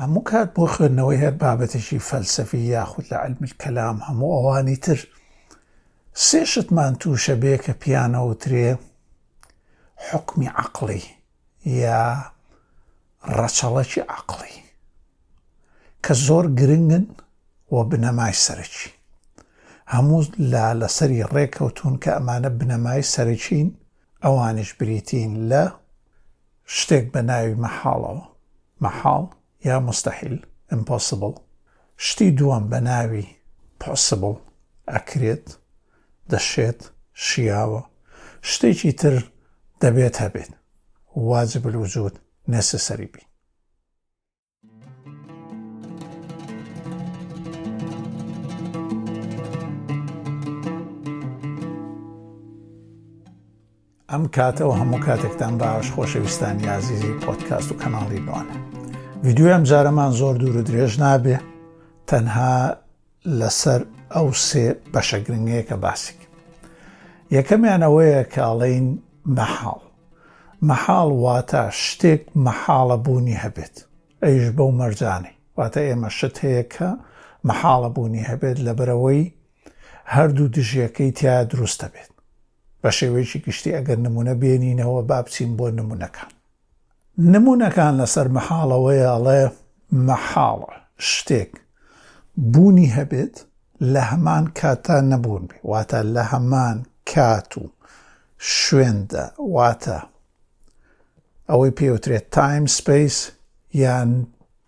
هەموو کات بۆ خوێندنەوەی هەر بابەتێکی فەلسەفی یاخود لە علمی کەلام هەموو ئەوانی تر سێ شتمان تووشە بێ کە پیانەوترێ حکمی عقلی یا ڕەچەڵەکی عقلی کە زۆر گرنگن و بنەمای سەرەکی هەموو لا لەسەری ڕێکەوتون کە ئەمانە بنەمای سەرەکین ئەوانش بریتین لە شتێک بە ناوی مەحاڵەوە، مەحاڵ یا موستەحیل، Impossible، شتی دووەم بە ناوی Possible، ئەکرێت، دەشێت، شیاوە، شتێکی تر دەبێت هەبێت، واجب الوجود، Necessary، بین. ئەم کاتەوە هەموو کاتێکتان باش خۆشەویستانی یازیزی پۆتکاست و کەناڵی نوانە یددیو ئەم جارەمان زۆر دوور و درێژ نابێ تەنها لەسەر ئەو سێ بەشە گرنگەیە کە باسی کرد یەکەمیان ئەوەیە کە ئەڵین مەحاڵ مەحاڵ واتە شتێک مەحاڵە بوونی هەبێت ئەیش بەو مەرجانەی واتە ئێمە شت هەیە کە مەحاڵە بوونی هەبێت لە بەرەوەی هەردوو دژیەکەی تیا دروستە بێت بە شێوەیەکی گشتی ئەگەر نمونە بێنینەوە با بچین بۆ نمونونەکان نموونەکان لەسەر مەحاڵەوەیە ئەڵێ، مەحاڵە شتێک بوونی هەبێت لە هەمان کاتدا نەبوون بێ، واتە لە هەمان کات و شوێندا، واتە ئەوەی پێوترێت تایم سپەیس یان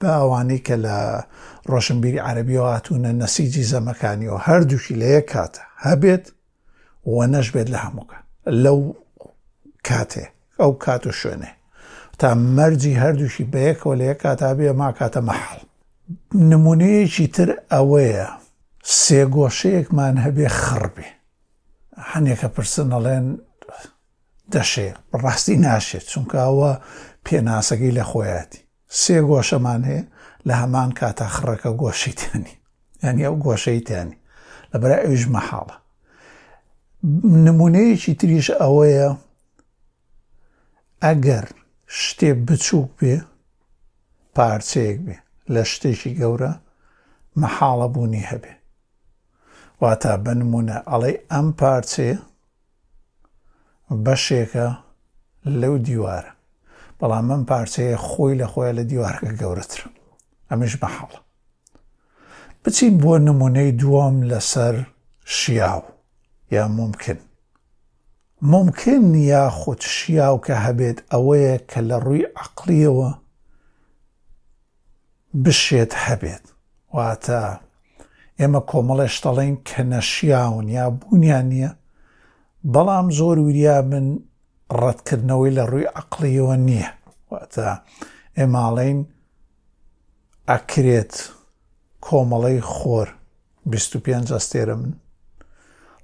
بە ئەوانەی کە لە ڕۆشنبیری عەربیەوە هاتوونە نەسیجی زەمەکانیەوە هەردووشی لە یەک کاتە هەبێت و نەشبێت لە هەمووکە لەو کاتێ ئەو کات و شوێنێ تا مەرجی هەردووشی بە یەکەوە لە یەک کاتا بێ ما کاتە مەحاڵ نمونەیەکی تر ئەوەیە سێگۆشەیەکمان هەبێ خڕبێ هەنێکە پرسن ئەڵێن دەشێ ڕاستی ناشێت چونکەوە پێناسەکەی لە خۆیەتی سێ گۆشەمان هەیە لە هەمان کاتا خڕەکە گۆشەی تیانی یانی ئەو گۆشەی تیانی لە بەرای ئەویش مەحاڵە نمونەیەکی تریش ئەوەیە ئەگەر شتێ بچووک بێ پارچەیەک بێ لە شتێکی گەورە مەحاڵە بوونی هەبێ واتا بە نمونە ئەڵێ ئەم پارچەیە بەشێکە لەو دیوارە بەڵام ئەم پارچەیە خۆی لە خۆیان لە دیوارەکە گەورەترە ئەمەش مەحاڵە بچین بۆ نمونەی دووەم لەسەر شیاو یا ممکن ممکن یا خود شیاو کە هەبێت ئەوەیە کە لە ڕووی عقلیەوە بشێت هەبێت، واتە ئێمە کۆمەڵێش دەڵێین کە نەشیاون یا بوونیان نییە، بەڵام زۆر وریابن ڕەتکردنەوەی لە ڕووی عقلیەوە نییە، واتە ئێماڵین ئەکرێت کۆمەڵەی خۆر 25 ئەستێرە من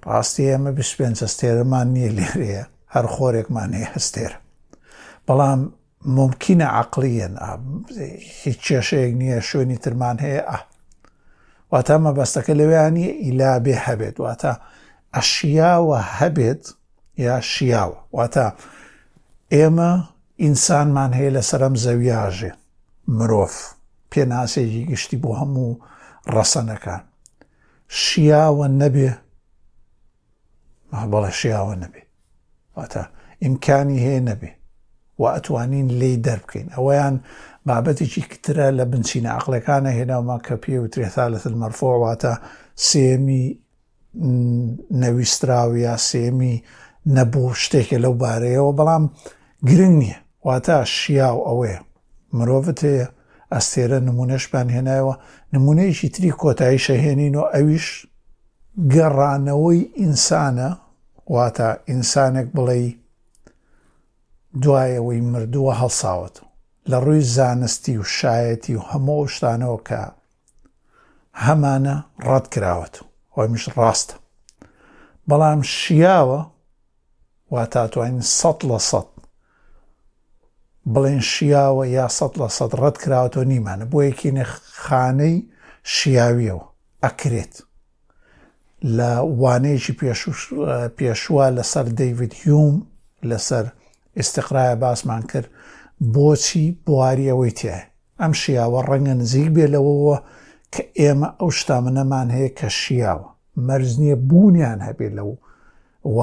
ڕاستی ئێمە 25 ئەستێرەمان نییە لێرەیە هەر خۆرێکمان هەیە هەستێرە بەڵام مومکینە عەقڵیەن ئا هیچ کێشەیەک نییە شوێنی ترمان هەیە ئا واتا مەبەستەکە لەوێیان نیە ئیلا بێ هەبێت واتا ئەشیاوە هەبێت یا شیاوە واتا ئێمە ئینسانمان هەیە لە سەرم زەویاژێ مرۆڤ پێناسێکی گشتی بۆ هەموو ڕەسەنەکان شیاوە نەبێ بەڵێ شیاوە نەبێ واتە ئیمکانی هەیە نەبێ و ئەتوانین لێی دەربکەین ئەوەیان بابەتێکی کترە لە بنچینە عقلەکانە هێناومە کە پێ و ترێسا لە سلمەرفۆ واتە سێمی نەویستراو یا سێمی نەبوو شتێکە لەو بارەیەوە بەڵام گرنگ نییە واتە شیاو ئەوەیە مرۆڤت هەیە ئەستێرە نمونەشمان هێنایەوە نمونەیەکی تری کۆتایی شەهێنین و ئەویش گەڕانەوەی ئینسانە، واتە ئینسانێک بڵێی دوای ئەوەی مردووە هەڵساوەتەوە. لە ڕووی زانستی و شایەتی و هەموو ئەو شتانەوە کە هەمانە ڕەت کراوەتەوە و ئەمیش ڕاستە. بەڵام شیاوە، واتاتوانین سەد لە سەد بڵێن شیاوە یا سەد لە سەد ڕەت کراوەتەوە نیمانە بۆ یەکینە خانەی شیاویەوە ئەکرێت لە وانەیەکی پێشوە لەسەر دەیوید هیوم لەسەر ئیسقرایە باسمان کرد بۆچی بواری ئەوەی تێ ئەم شیاوە ڕەنگە نزیک بێ لەوەوە کە ئێمە ئەو شتامنەمان هەیە کە شیاوە مەرج نییە بوونیان هەبێت لەو و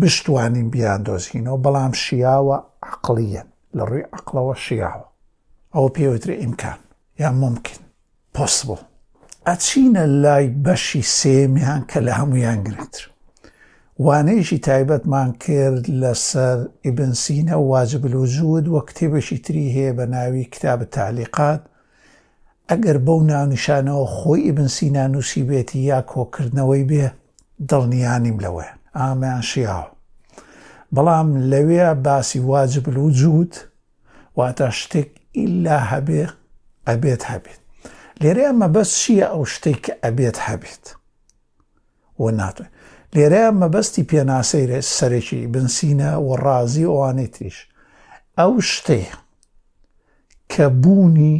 بشتوانین بیان دۆزینەوە بەڵام شیاوە عقلیەن لە ڕووی عقلەوە شیاوە ئەوە پێوترێ ئیمکان یا ممکن پۆسبڵ ئەچینە لای بەشی سێمیان کە لە هەمویان گرنگتر وانەیەکی تایبەتمان کرد لەسەر ئیبنسینە واجبلوجود وە کتێبێکی تری هەیە بە ناوی کتاب تالیقات ئەگەر بەو ناونیشانەوە خۆی ئیبن سینا نووسیبێتی یا کۆکردنەوەی بێ دڵنیانیم لەوەیە ئامیان شیاو بەڵام لەوێ باسی واجب الوجود واتە شتێک ئیلا هەبێ ئەبێت هەبێت لێرەیە مەبەست چییە ئەو شتێک کە ئەبێت هەبێت و ناتوانین لێرەیە مەبەستی پێناسەی سەرەکی بنسینە و ڕازی ئەوانەی تریش ئەو شتەیە کە بوونی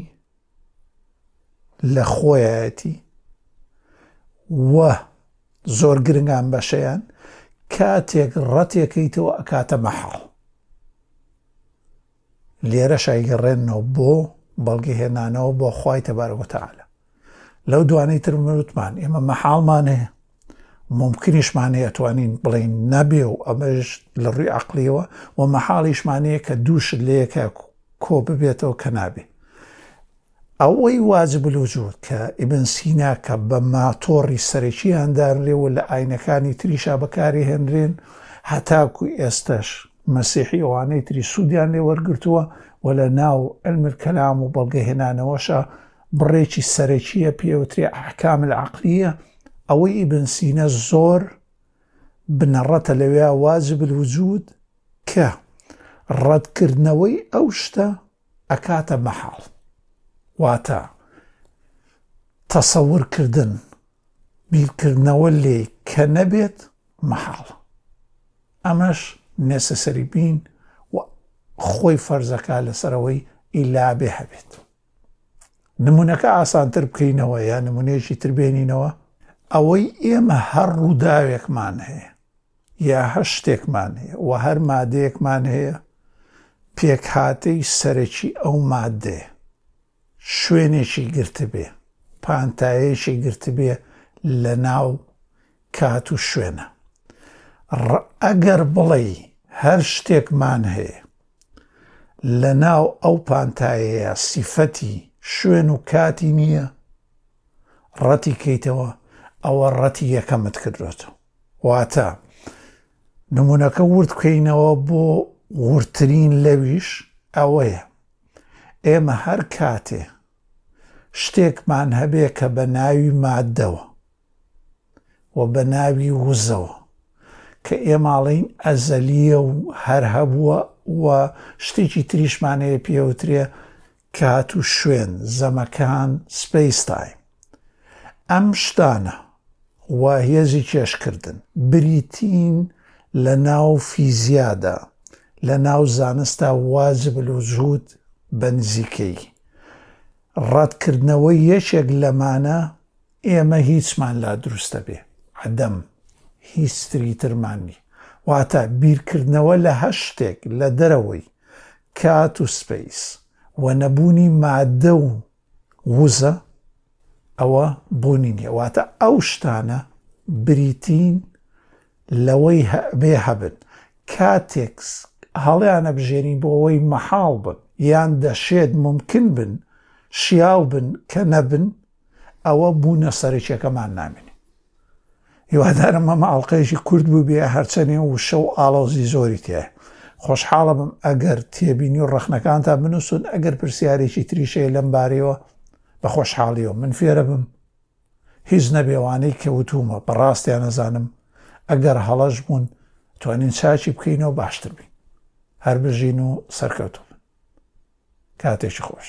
لە خۆیەتی وە زۆر گرنگان بەشەیان کاتێک ڕەتێکەیتەوە ئەکاتە مەحاڵ لێرەش ئەیگەڕێننەوە بۆ بەڵگەهێنانەوە بۆ خوای تەبارەک و تەعالا لەو دوانەی تر من وتمان ئێمە مەحاڵمان هەیە ممکنیشمان هەیە توانین بڵین نەبێ و ئەمەش لە ڕووی عقلیەوە و مەحاڵیشمانەیە کە دووش لەیەکە کۆ ببێتەوە کە نابێ ئەوەی واجب الوجود کە ئیبن سینا کە بە ماتۆڕی سەرەکییان دانرێ و لە ئاینەکانی تریشا بەکارهێنرێن هەتاکو ئێستەش مەسیحی ئەوانەی تری سوودیان لێ وەرگرتووە و لە ناو علم الکلام و بەڵگەهێنانەوەشا بڕێکی سەرەکییە پێی ئەوترێ احکام العقلیە ئەوەی ئیبن سینا زۆر بنەڕەتە لەوێا واجب الوجود کە ڕەتکردنەوەی ئەو شتە ئەکاتە مەحاڵ واتە تەسەور کردن بیرکردنەوە لێی کە نەبێت مەحاڵ ئەمەش نێسەسەری بین و خۆی فەرزەکە لەسەرەوەی ئیلابێ هەبێت نمونونەکە ئاسانتر بکەینەوە یا نمونونێکی تربێنینەوە ئەوەی ئێمە هەر ڕووداوێکمان هەیە یا هەر شتێکمان هەیە و هەر مادەیەکمان هەیە پێکهاتەی سەرەکی ئەو مادەیە شوێنێکی گرتبێ پانتایەکی گرتبێ لە ناو کات و شوێنە ئەگەر بڵێ هەر شتێکمان هەیە لە ناو ئەو پانتایەیە سیفەتی شوێن و کاتی نییە ڕەتی کەیتەوە ئەوە ڕەتی یەکەمت کردوێتەوە واتە، نموونەکە ورد بکەینەوە بۆ وردترین لەویش ئەوەیە، ئێمە هەر کاتێ شتێکمان هەبێ کە بە ناوی مادەوە و بە ناوی وزەوە کە ئێماڵین ئەزەلیە و هەر هەبووە و شتێکی تریشمانەیە پێوترێ کات و شوێن، زەمەکان، سپەیس تایم، ئەم شتانە و هێزی کێشکردن بریتین لە ناو فیزیادا، لە ناو زانستدا واجب الوجود بە نزیکەیی. ڕەتکردنەوەی یەکێک لەمانە، ئێمە هیچمان لا دروستە بێ عەدەم هیچ تری ترمان نی واتە بیرکردنەوە لە هە شتێک لە دەرەوەی کات و سپەیس وە نەبوونی مادە و وزە ئەوە بوونی نیە واتە ئەو شتانە بریتین لەوەی هەبێ هەبن کاتێکس هەڵیانە بژێنی بۆ ئەوەی مەحاڵ بن یان دەشێت ممکن بن شیاو بن کە نەبن ئەوە بوونە سەرەکیەکەمان نامینێ هیوادارم ئەمە ئاڵلقەیەکی کورد بووبێ هەرچەنێ وشە و ئاڵۆزی زۆری تێ خۆشحاڵە بم ئەگەر تێبینی و ڕەخنەکانتان بنووسن ئەگەر پرسیارێکی تریشەیە لەم بارەیەوە بە خۆشحاڵیەوە من فێرە بم هیچ نەبێوانەی کەوتومە بەڕاستیان نەزانم ئەگەر هەڵەش بوون توانین چاچی بکەینەوە باشتر بین هەر بژین و سەرکەوتوو کاتێکی خۆش